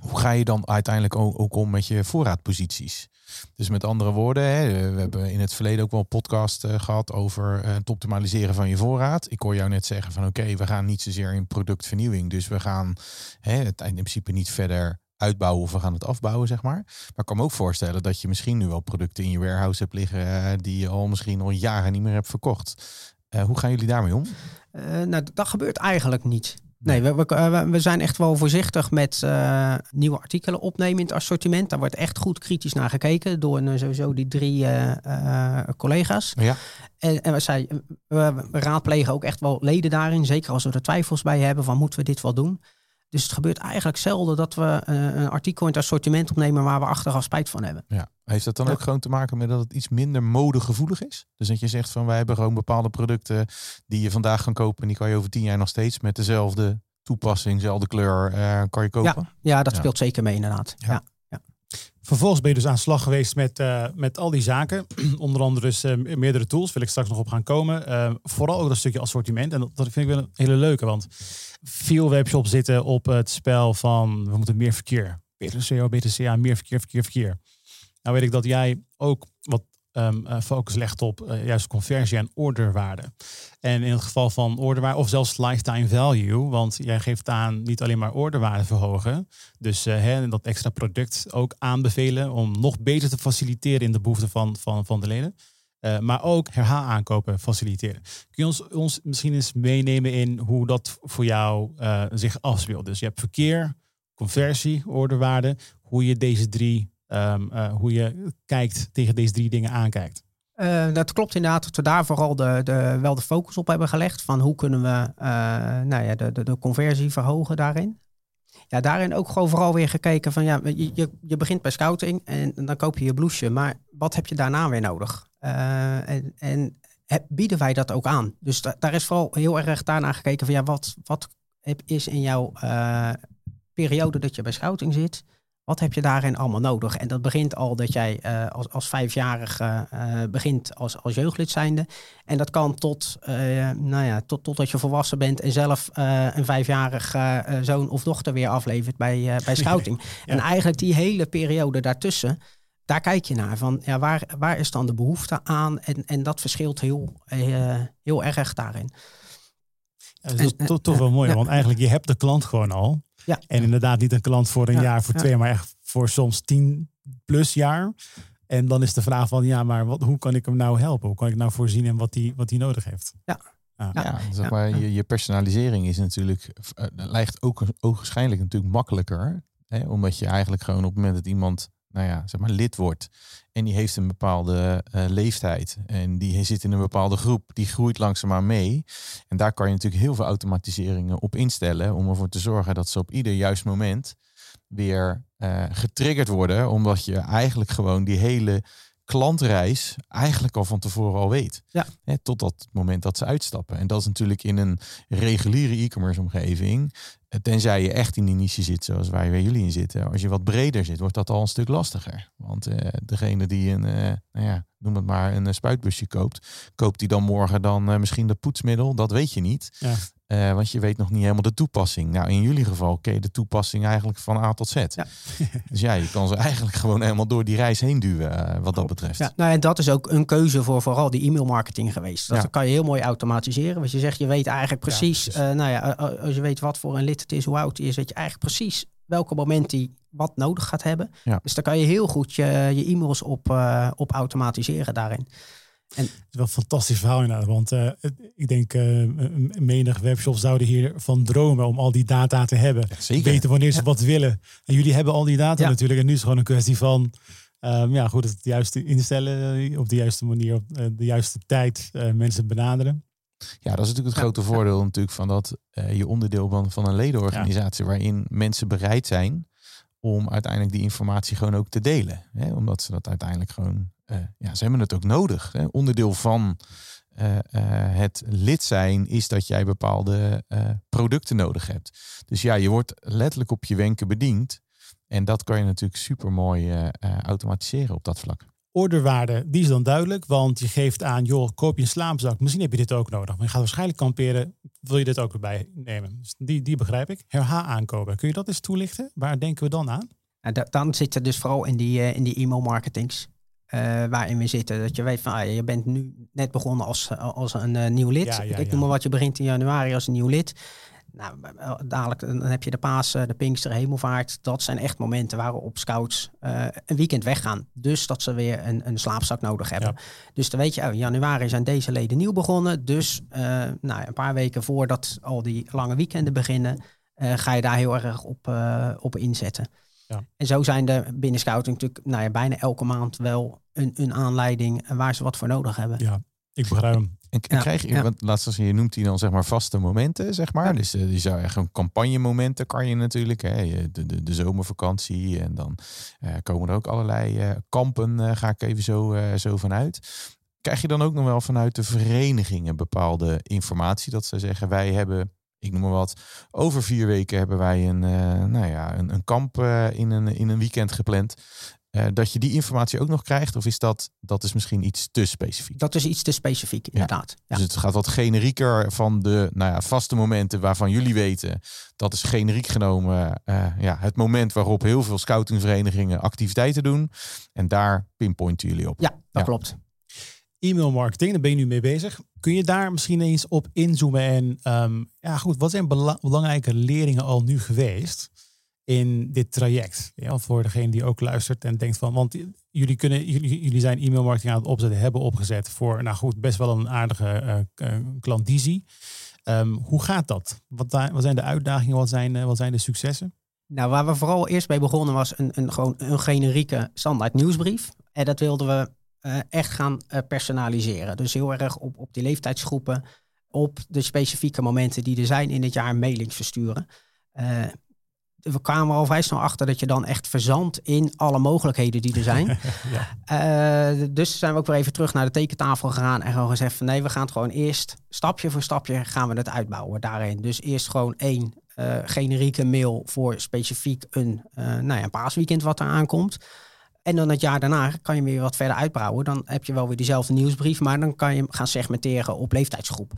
Hoe ga je dan uiteindelijk ook, ook om met je voorraadposities? Dus met andere woorden, hè, we hebben in het verleden ook wel een podcast uh, gehad over uh, het optimaliseren van je voorraad. Ik hoor jou net zeggen van oké, we gaan niet zozeer in productvernieuwing. Dus we gaan hè, het in principe niet verder uitbouwen of we gaan het afbouwen, zeg maar. Maar ik kan me ook voorstellen dat je misschien nu wel producten in je warehouse hebt liggen uh, die je al misschien al jaren niet meer hebt verkocht. hoe gaan jullie daarmee om? nou, dat gebeurt eigenlijk niet. Nee, we, we, we, zijn echt wel voorzichtig met uh, nieuwe artikelen opnemen in het assortiment. Daar wordt echt goed kritisch naar gekeken door uh, sowieso die drie uh, collega's. Ja. En, en we, zei, we, we raadplegen ook echt wel leden daarin. Zeker als we er twijfels bij hebben van moeten we dit wel doen. Dus het gebeurt eigenlijk zelden dat we een artikel in het assortiment opnemen waar we achteraf spijt van hebben. Ja. Heeft dat dan ook gewoon te maken met dat het iets minder modegevoelig is? Dus dat je zegt van wij hebben gewoon bepaalde producten die je vandaag kan kopen en die kan je over tien jaar nog steeds met dezelfde toepassing, dezelfde kleur uh, kan je kopen? Ja, ja dat speelt ja. zeker mee inderdaad. Ja. Vervolgens ben je dus aan slag geweest met, uh, met al die zaken. Onder andere dus, uh, meerdere tools, wil ik straks nog op gaan komen. Uh, vooral ook dat stukje assortiment. En dat, dat vind ik wel een hele leuke, want veel webshops zitten op het spel van we moeten meer verkeer. Beter SEO, beter CA, meer verkeer, verkeer, verkeer. Nou weet ik dat jij ook um, focus legt op uh, juist conversie en orderwaarde. En in het geval van orderwaarde of zelfs lifetime value, want jij geeft aan niet alleen maar orderwaarde verhogen, dus uh, hè, dat extra product ook aanbevelen om nog beter te faciliteren in de behoeften van, van, van de leden. Maar ook herhaal aankopen faciliteren. Kun je ons, ons misschien eens meenemen in hoe dat voor jou zich afspeelt? Dus je hebt verkeer, conversie, orderwaarde, hoe je deze drie um, uh, hoe je kijkt tegen deze drie dingen aankijkt. Uh, dat klopt inderdaad dat we daar vooral de, de, wel de focus op hebben gelegd. Van hoe kunnen we uh, nou ja, de, de, conversie verhogen daarin. Ja, daarin ook gewoon vooral weer gekeken van ja, je, je, begint bij scouting en dan koop je je blouseje. Maar wat heb je daarna weer nodig? En, en bieden wij dat ook aan? Dus da, daar is vooral heel erg daarna gekeken van ja, wat, wat is in jouw periode dat je bij scouting zit? Wat heb je daarin allemaal nodig? En dat begint al dat jij uh, als, als vijfjarige uh, begint als, als jeugdlid zijnde. En dat kan tot, uh, nou ja, tot, totdat je volwassen bent en zelf een vijfjarig zoon of dochter weer aflevert bij, bij scouting. ja. En eigenlijk die hele periode daartussen, daar kijk je naar. Van, ja, waar, waar is dan de behoefte aan? En, en dat verschilt heel, heel erg daarin. Ja, dat is toch, toch wel mooi, want eigenlijk je hebt de klant gewoon al. Ja. En inderdaad niet een klant voor een ja, jaar, voor twee, maar echt voor soms tien plus jaar. En dan is de vraag van, ja, maar wat, hoe kan ik hem nou helpen? Hoe kan ik nou voorzien in wat hij wat die nodig heeft? Ja. Ja, ja, zeg maar, je, je personalisering is natuurlijk, uh, lijkt ook ogenschijnlijk natuurlijk makkelijker. Hè, omdat je eigenlijk gewoon op het moment dat iemand nou ja, zeg maar lid wordt. En die heeft een bepaalde uh, leeftijd. En die zit in een bepaalde groep. Die groeit langzaamaan mee. En daar kan je natuurlijk heel veel automatiseringen op instellen. Om ervoor te zorgen dat ze op ieder juist moment weer uh, getriggerd worden. Omdat je eigenlijk gewoon die hele klantreis eigenlijk al van tevoren al weet. Ja. Hè, tot dat moment dat ze uitstappen. En dat is natuurlijk in een reguliere e-commerce omgeving. Tenzij je echt in die niche zit zoals waar jullie in zitten. Als je wat breder zit, wordt dat al een stuk lastiger. Want uh, degene die een, uh, nou ja, noem het maar, een spuitbusje koopt, koopt die dan morgen dan uh, misschien dat poetsmiddel? Dat weet je niet. Ja. Want je weet nog niet helemaal de toepassing. Nou, in jullie geval ken je de toepassing eigenlijk van A tot Z. Ja. dus ja, je kan ze eigenlijk gewoon helemaal door die reis heen duwen, wat dat betreft. Ja, nou, en dat is ook een keuze voor vooral die e-mailmarketing geweest. Dat ja. kan je heel mooi automatiseren. Want je zegt, je weet eigenlijk precies, uh, nou ja, als je weet wat voor een lid het is, hoe oud hij is, weet je eigenlijk precies welke moment hij wat nodig gaat hebben. Ja. Dus daar kan je heel goed je, je e-mails op, op automatiseren daarin. En, het is wel een fantastisch verhaal inderdaad. Want uh, ik denk, uh, menig webshops zouden hiervan dromen om al die data te hebben. Ja, Weten wanneer ze ja. wat willen. En jullie hebben al die data ja. natuurlijk. En nu is het gewoon een kwestie van um, ja, goed, het juiste instellen. Op de juiste manier, op de juiste tijd mensen benaderen. Ja, dat is natuurlijk het grote voordeel natuurlijk van dat je onderdeel van, van een ledenorganisatie waarin mensen bereid zijn om uiteindelijk die informatie gewoon ook te delen. Hè? Omdat ze dat uiteindelijk gewoon uh, ja, ze hebben het ook nodig. Hè? Onderdeel van uh, het lid zijn is dat jij bepaalde producten nodig hebt. Dus ja, je wordt letterlijk op je wenken bediend. En dat kan je natuurlijk super mooi automatiseren op dat vlak. Orderwaarde, die is dan duidelijk, want je geeft aan, joh, koop je een slaapzak, misschien heb je dit ook nodig. Maar je gaat waarschijnlijk kamperen, wil je dit ook erbij nemen? Dus die, die begrijp ik. Herha aankopen, kun je dat eens toelichten? Waar denken we dan aan? Nou, dan zit het dus vooral in die, in die e-mail marketings. Uh, waarin we zitten. Dat je weet van, ah, je bent nu net begonnen als, als een uh, nieuw lid. Ja, ja, ik noem maar wat, je begint in januari als een nieuw lid. Nou, dadelijk dan heb je de Pasen, de Pinkster, Hemelvaart. Dat zijn echt momenten waarop scouts uh, een weekend weggaan. Dus dat ze weer een, een slaapzak nodig hebben. Dus dan weet je, oh, in januari zijn deze leden nieuw begonnen. Dus nou, een paar weken voordat al die lange weekenden beginnen, ga je daar heel erg op, op inzetten. Ja. En zo zijn er binnen scouting natuurlijk nou ja, bijna elke maand wel een, een aanleiding waar ze wat voor nodig hebben. Ja, ik begrijp hem. En ja, krijg je, ja. want laatst je noemt die dan zeg maar vaste momenten, zeg maar. Ja. Dus uh, die zou echt een campagnemomenten kan je natuurlijk. Hè, de, de, de zomervakantie en dan uh, komen er ook allerlei uh, kampen, ga ik even zo, zo vanuit. Krijg je dan ook nog wel vanuit de verenigingen bepaalde informatie dat ze zeggen wij hebben ik noem maar wat. Over vier weken hebben wij een, uh, nou ja, een, een kamp uh, in, een, in een weekend gepland. Eh, dat je die informatie ook nog krijgt? Of is dat, dat is misschien iets te specifiek? Dat is iets te specifiek, inderdaad. Ja. Dus het gaat wat generieker van de nou ja, vaste momenten waarvan jullie weten. Dat is generiek genomen uh, ja, het moment waarop heel veel scoutingverenigingen activiteiten doen. En daar pinpointen jullie op. Ja, dat ja. klopt. E-mail marketing, daar ben je nu mee bezig. Kun je daar misschien eens op inzoomen? En um, ja, goed, wat zijn belangrijke leringen al nu geweest? In dit traject. Ja, voor degene die ook luistert en denkt van, want jullie, kunnen, jullie, jullie zijn e-mailmarketing aan het opzetten, hebben opgezet voor, nou goed, best wel een aardige uh, klandizie. Um, hoe gaat dat? Wat, wat zijn de uitdagingen? Wat zijn, wat zijn de successen? Nou, waar we vooral eerst mee begonnen was een, een, gewoon een generieke standaard nieuwsbrief. En dat wilden we echt gaan personaliseren. Dus heel erg op, op die leeftijdsgroepen, op de specifieke momenten die er zijn in het jaar mailings versturen we kwamen al vrij snel achter dat je dan echt verzandt in alle mogelijkheden die er zijn. ja. uh, dus zijn we ook weer even terug naar de tekentafel gegaan en gewoon gezegd van nee, we gaan het gewoon eerst stapje voor stapje gaan we het uitbouwen daarin. Dus eerst gewoon één uh, generieke mail voor specifiek een, uh, nou ja, paasweekend wat er aankomt. En dan het jaar daarna kan je weer wat verder uitbouwen. Dan heb je wel weer diezelfde nieuwsbrief, maar dan kan je gaan segmenteren op leeftijdsgroep.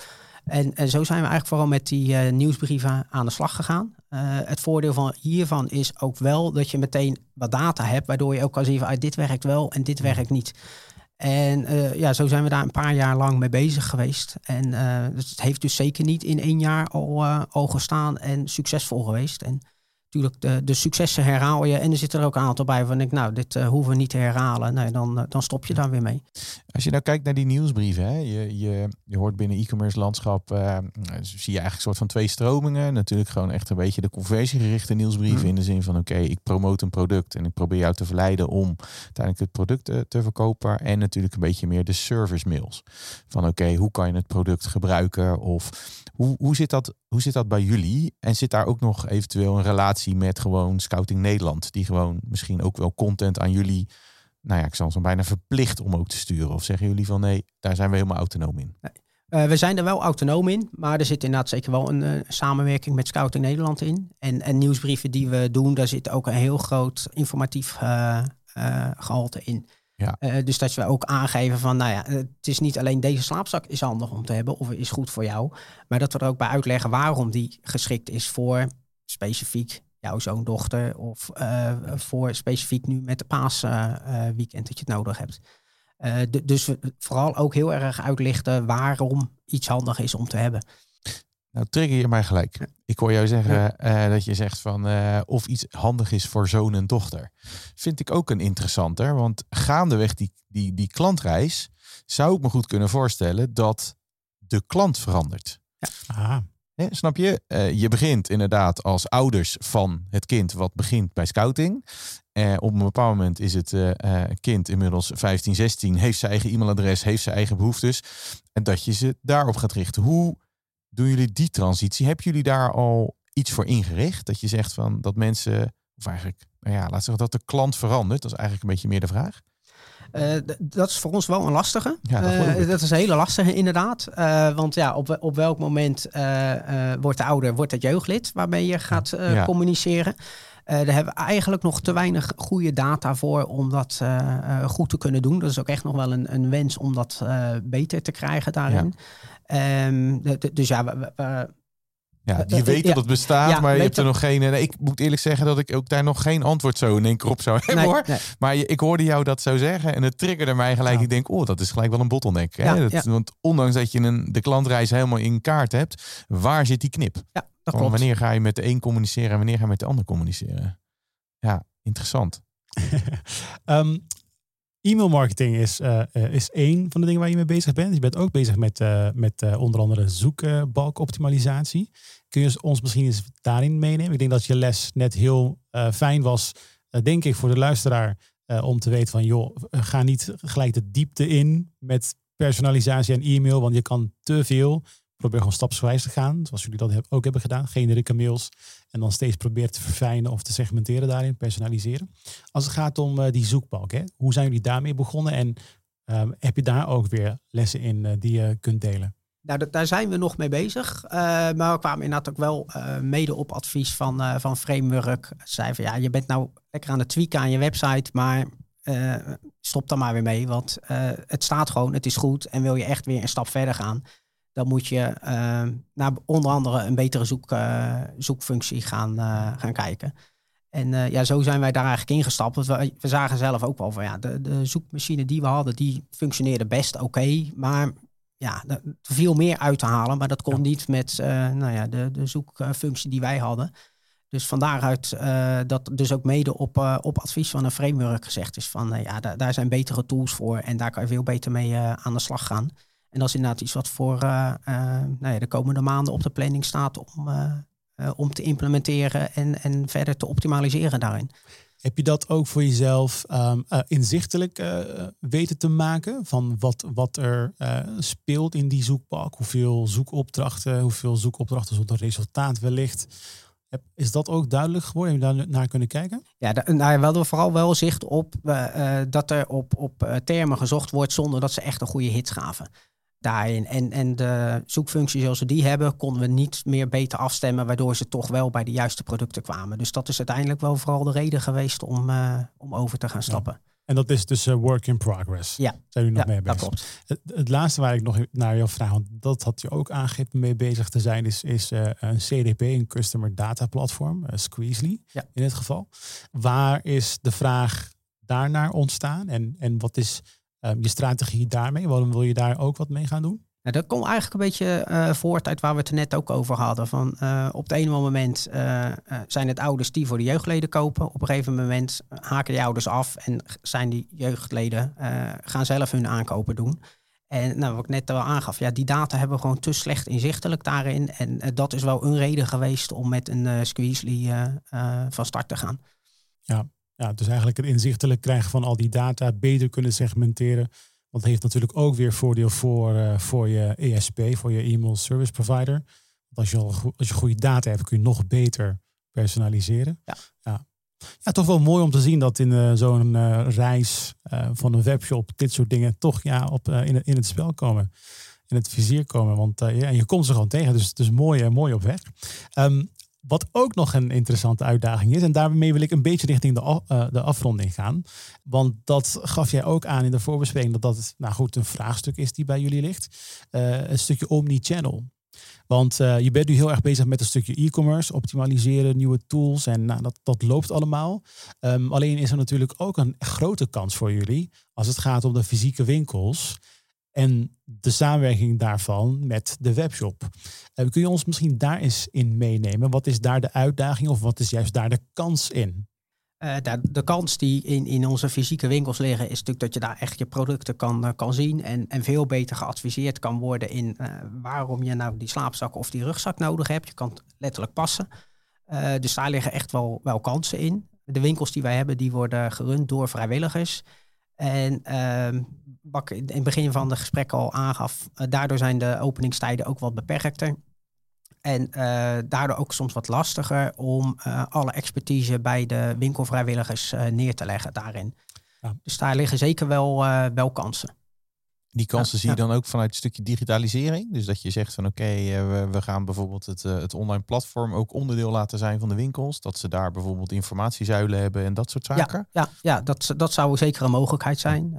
En, en zo zijn we eigenlijk vooral met die uh, nieuwsbrieven aan de slag gegaan. Uh, het voordeel van hiervan is ook wel dat je meteen wat data hebt, waardoor je ook kan zien van ah, dit werkt wel en dit werkt niet. En uh, ja, zo zijn we daar een paar jaar lang mee bezig geweest. En dus het heeft dus zeker niet in één jaar al, al gestaan en succesvol geweest. En natuurlijk de, de successen herhaal je. En er zitten er ook een aantal bij van ik, nou, dit uh, hoeven we niet te herhalen. Nee, dan, uh, dan stop je daar weer mee. Als je nou kijkt naar die nieuwsbrieven, hè, je, je, je hoort binnen e-commerce landschap, uh, zie je eigenlijk een soort van twee stromingen. Natuurlijk gewoon echt een beetje de conversiegerichte nieuwsbrieven mm. in de zin van oké, okay, ik promote een product en ik probeer jou te verleiden om uiteindelijk het product te, te verkopen. En natuurlijk een beetje meer de service mails. Van oké, okay, hoe kan je het product gebruiken of hoe, hoe, zit dat, hoe zit dat bij jullie? En zit daar ook nog eventueel een relatie met gewoon Scouting Nederland, die gewoon misschien ook wel content aan jullie, nou ja, ik zal zo bijna verplicht om ook te sturen? Of zeggen jullie van nee, daar zijn we helemaal autonoom in? Uh, we zijn er wel autonoom in, maar er zit inderdaad zeker wel een uh, samenwerking met Scouting Nederland in. En, en nieuwsbrieven die we doen, daar zit ook een heel groot informatief uh, gehalte in. Ja. Uh, dus dat we ook aangeven van, nou ja, het is niet alleen deze slaapzak is handig om te hebben of is goed voor jou, maar dat we er ook bij uitleggen waarom die geschikt is voor specifiek jouw zoon, dochter of uh, voor specifiek nu met de paasweekend dat je het nodig hebt. dus we vooral ook heel erg uitlichten waarom iets handig is om te hebben. Nou, trigger je mij gelijk. Ik hoor jou zeggen uh, dat je zegt van uh, of iets handig is voor zoon en dochter. Vind ik ook een interessanter, want gaandeweg die, die, die klantreis zou ik me goed kunnen voorstellen dat de klant verandert. Ja. Nee, snap je? Uh, je begint inderdaad als ouders van het kind wat begint bij scouting. op een bepaald moment is het kind inmiddels 15, 16, heeft zijn eigen e-mailadres, heeft zijn eigen behoeftes. En dat je ze daarop gaat richten. Hoe doen jullie die transitie? Hebben jullie daar al iets voor ingericht? Dat je zegt van dat mensen, of eigenlijk, nou ja, laat zeggen dat de klant verandert. Dat is eigenlijk een beetje meer de vraag. Uh, dat is voor ons wel een lastige. Ja, dat, uh, dat, is een hele lastige inderdaad. Uh, want ja, op, op welk moment wordt de ouder, wordt het jeugdlid waarmee je gaat ja. communiceren? Daar hebben we eigenlijk nog te weinig goede data voor om dat goed te kunnen doen. Dat is ook echt nog wel een, een wens om dat beter te krijgen daarin. Ja. Um, dus ja, we, we, ja, je weet dat het bestaat, maar je hebt er nog geen. Nee, ik moet eerlijk zeggen dat ik ook daar nog geen antwoord zo in één keer op zou hebben hoor. Maar ik hoorde jou dat zo zeggen en het triggerde mij gelijk. Ik denk, oh, dat is gelijk wel een bottleneck. Hè? Dat, want ondanks dat je een, de klantreis helemaal in kaart hebt, waar zit die knip? Ja, dat klopt. Wanneer ga je met de een communiceren en wanneer ga je met de ander communiceren? Ja, interessant. um, E-mail marketing is, uh, is één van de dingen waar je mee bezig bent. Je bent ook bezig met, uh, met onder andere zoekbalkoptimalisatie. Kun je ons misschien eens daarin meenemen? Ik denk dat je les net heel fijn was, denk ik, voor de luisteraar. om te weten van, joh, ga niet gelijk de diepte in met personalisatie en e-mail. Want je kan te veel probeer gewoon stapsgewijs te gaan, zoals jullie dat ook hebben gedaan. Generieke mails en dan steeds proberen te verfijnen of te segmenteren daarin, personaliseren. Als het gaat om uh, die zoekbalk, hè, hoe zijn jullie daarmee begonnen en um, heb je daar ook weer lessen in uh, die je kunt delen? Nou, daar zijn we nog mee bezig. Uh, maar we kwamen inderdaad ook wel mede op advies van, van Framework. Zei van ja, je bent nou lekker aan het tweaken aan je website, maar stop dan maar weer mee. Want het staat gewoon, het is goed. En wil je echt weer een stap verder gaan, dan moet je naar onder andere een betere zoek, zoekfunctie gaan, gaan kijken. En ja, zo zijn wij daar eigenlijk ingestapt. Want we, we zagen zelf ook wel van ja, de, de zoekmachine die we hadden, die functioneerde best oké. maar ja, er viel meer uit te halen. Maar dat kon niet met nou ja, de, de zoekfunctie die wij hadden. Dus van daaruit uh, dat dus ook mede op, uh, op advies van een framework gezegd is van uh, ja, daar, daar zijn betere tools voor en daar kan je veel beter mee aan de slag gaan. En dat is inderdaad iets wat voor nou ja, de komende maanden op de planning staat om, om te implementeren en, en verder te optimaliseren daarin. Heb je dat ook voor jezelf um, inzichtelijk weten te maken van wat, wat er speelt in die zoekbalk? Hoeveel zoekopdrachten, hoeveel zoekopdrachten zonder resultaat wellicht? Is dat ook duidelijk geworden? Heb je daar naar kunnen kijken? Ja, daar, nou, we hadden vooral wel zicht op dat er op, op termen gezocht wordt zonder dat ze echt een goede hits gaven. Daarin. En, en de zoekfunctie zoals we die hebben, konden we niet meer beter afstemmen, waardoor ze toch wel bij de juiste producten kwamen. Dus dat is uiteindelijk wel vooral de reden geweest om, uh, om over te gaan stappen. En dat is dus uh, work in progress. Ja. Zijn jullie nog mee bezig? Dat klopt. Het, het, laatste waar ik nog naar jou vraag, want dat had je ook aangegeven mee bezig te zijn, is, is uh, een CDP, een Customer Data Platform, uh, Squeezely ja. in dit geval. Waar is de vraag daarnaar ontstaan en, en wat is um, je strategie daarmee? Waarom wil je daar ook wat mee gaan doen? Nou, dat komt eigenlijk een beetje uh, voort uit waar we het er net ook over hadden. Van, uh, op het ene moment uh, zijn het ouders die voor de jeugdleden kopen. Op een gegeven moment haken die ouders af en zijn die jeugdleden gaan zelf hun aankopen doen. En nou, wat ik net al aangaf, ja, die data hebben we gewoon te slecht inzichtelijk daarin. En dat is wel een reden geweest om met een uh, Squeezely van start te gaan. Ja. Ja, dus eigenlijk het inzichtelijk krijgen van al die data, beter kunnen segmenteren dat heeft natuurlijk ook weer voordeel voor, uh, voor je ESP, voor je e-mail service provider. Want als je, al, als je goede data hebt, kun je nog beter personaliseren. Ja. ja. Ja, toch wel mooi om te zien dat in uh, zo'n uh, reis van een webshop dit soort dingen toch ja, op, in, het, in het spel komen. In het vizier komen. Want ja, je komt ze gewoon tegen. Dus het is mooi, mooi op weg. Um, wat ook nog een interessante uitdaging is, en daarmee wil ik een beetje richting de, uh, de afronding gaan. Want dat gaf jij ook aan in de voorbespreking, dat dat nou goed, een vraagstuk is die bij jullie ligt. Uh, een stukje omni-channel. Want uh, je bent nu heel erg bezig met een stukje e-commerce, optimaliseren, nieuwe tools en nou, dat, dat loopt allemaal. Um, alleen is er natuurlijk ook een grote kans voor jullie als het gaat om de fysieke winkels en de samenwerking daarvan met de webshop. Uh, kun je ons misschien daar eens in meenemen? Wat is daar de uitdaging of wat is juist daar de kans in? Uh, de, de, kans die in, in onze fysieke winkels liggen, is natuurlijk dat je daar echt je producten kan, uh, kan zien en, en veel beter geadviseerd kan worden in waarom je nou die slaapzak of die rugzak nodig hebt. Je kan het letterlijk passen. dus daar liggen echt wel, wel kansen in. De winkels die wij hebben, die worden gerund door vrijwilligers. En uh, wat ik in het begin van het gesprek al aangaf, uh, daardoor zijn de openingstijden ook wat beperkter. En uh, daardoor ook soms wat lastiger om uh, alle expertise bij de winkelvrijwilligers neer te leggen daarin. Ja. Dus daar liggen zeker wel, wel kansen. Die kansen ja, zie je dan ook vanuit het stukje digitalisering. Dus dat je zegt van oké, okay, we, we, gaan bijvoorbeeld het, het online platform ook onderdeel laten zijn van de winkels. Dat ze daar bijvoorbeeld informatiezuilen hebben en dat soort zaken. Ja, ja, ja dat, dat zou zeker een mogelijkheid zijn. Uh,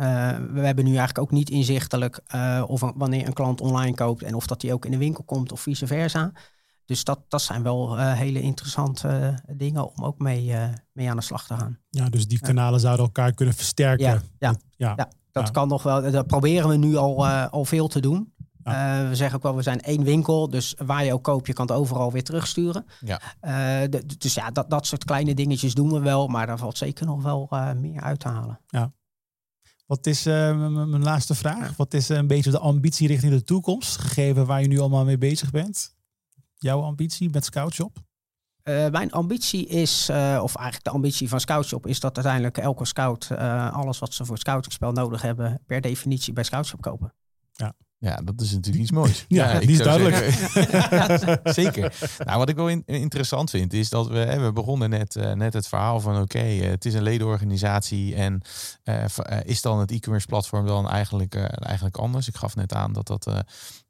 we hebben nu eigenlijk ook niet inzichtelijk uh, of een, wanneer een klant online koopt en of dat die ook in de winkel komt of vice versa. Dus dat, dat zijn wel uh, hele interessante dingen om ook mee, mee aan de slag te gaan. Ja, dus die kanalen zouden elkaar kunnen versterken. Ja, ja, ja. ja. Dat ja. kan nog wel. Dat proberen we nu al, uh, al veel te doen. Ja. Uh, we zeggen ook wel, we zijn één winkel. Dus waar je ook koopt, je kan het overal weer terugsturen. Ja. Uh, de, dus ja, dat, dat soort kleine dingetjes doen we wel. Maar daar valt zeker nog wel meer uit te halen. Ja. Wat is mijn laatste vraag? Wat is een beetje de ambitie richting de toekomst? Gegeven waar je nu allemaal mee bezig bent. Jouw ambitie met Scoutshop? Uh, mijn ambitie is, uh, of eigenlijk de ambitie van Scoutshop, is dat uiteindelijk elke scout uh, alles wat ze voor het scoutingspel nodig hebben, per definitie bij Scoutshop kopen. Ja. Ja, dat is natuurlijk iets moois. ja, ja die is duidelijk. ja, zeker. Nou, wat ik wel in, interessant vind, is dat we, hè, we begonnen net, uh, net het verhaal van oké, okay, uh, het is een ledenorganisatie en uh, is dan het e-commerce platform dan eigenlijk, eigenlijk anders? Ik gaf net aan dat dat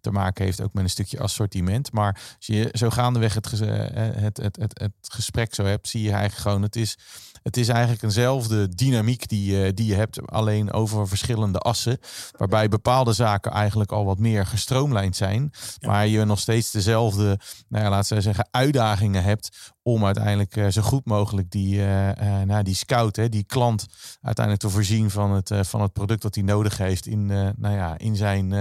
te maken heeft ook met een stukje assortiment. Maar als je zo gaandeweg het, het, het, het, het gesprek zo hebt, zie je eigenlijk gewoon, het is het is eigenlijk eenzelfde dynamiek die, uh, die je hebt, alleen over verschillende assen. Waarbij bepaalde zaken eigenlijk al wat meer gestroomlijnd zijn. Maar je nog steeds dezelfde, nou ja, laten we zeggen, uitdagingen hebt om uiteindelijk uh, zo goed mogelijk die, uh, nou, die scout, hè, die klant, uiteindelijk te voorzien van het, van het product dat hij nodig heeft in, nou ja, in, zijn,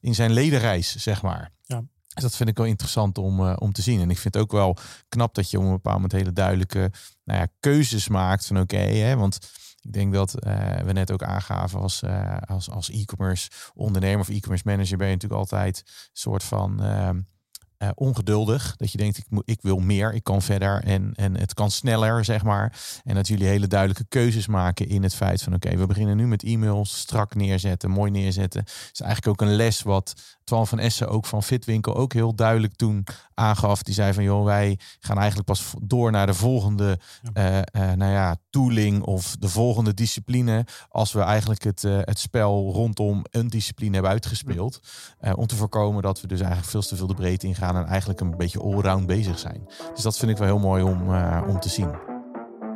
in zijn ledenreis, zeg maar. Ja. Dus dat vind ik wel interessant om, om te zien. En ik vind het ook wel knap dat je op een bepaald moment hele duidelijke nou ja, keuzes maakt van oké, want ik denk dat uh, we net ook aangaven als, uh, als, als e-commerce ondernemer of e-commerce manager ben je natuurlijk altijd een soort van uh, ongeduldig. Dat je denkt, ik, moet, ik wil meer, ik kan verder en, en het kan sneller, zeg maar. En dat jullie hele duidelijke keuzes maken in het feit van, oké, we beginnen nu met e-mails, strak neerzetten, mooi neerzetten. Is eigenlijk ook een les wat Twan van Essen ook van Fitwinkel ook heel duidelijk toen aangaf. Die zei van, joh, wij gaan eigenlijk pas door naar de volgende ja. Uh, uh, nou ja, tooling of de volgende discipline. Als we eigenlijk het, uh, het spel rondom een discipline hebben uitgespeeld. Ja. om te voorkomen dat we dus eigenlijk veel te veel de breedte ingaan en eigenlijk een beetje allround bezig zijn. Dus dat vind ik wel heel mooi om, om te zien.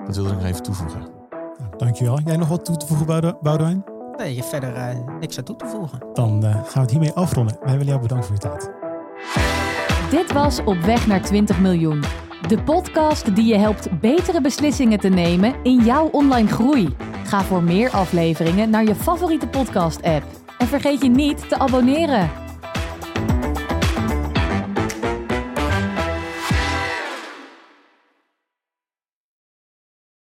Dat wilde ik nog even toevoegen. Dankjewel. Jij nog wat toe te voegen, Boudewijn? Nee, je verder uh, niks aan toe te voegen. Dan uh, gaan we het hiermee afronden. Wij willen jou bedanken voor je tijd. Dit was Op weg naar 20 miljoen. De podcast die je helpt betere beslissingen te nemen in jouw online groei. Ga voor meer afleveringen naar je favoriete podcast-app. En vergeet je niet te abonneren.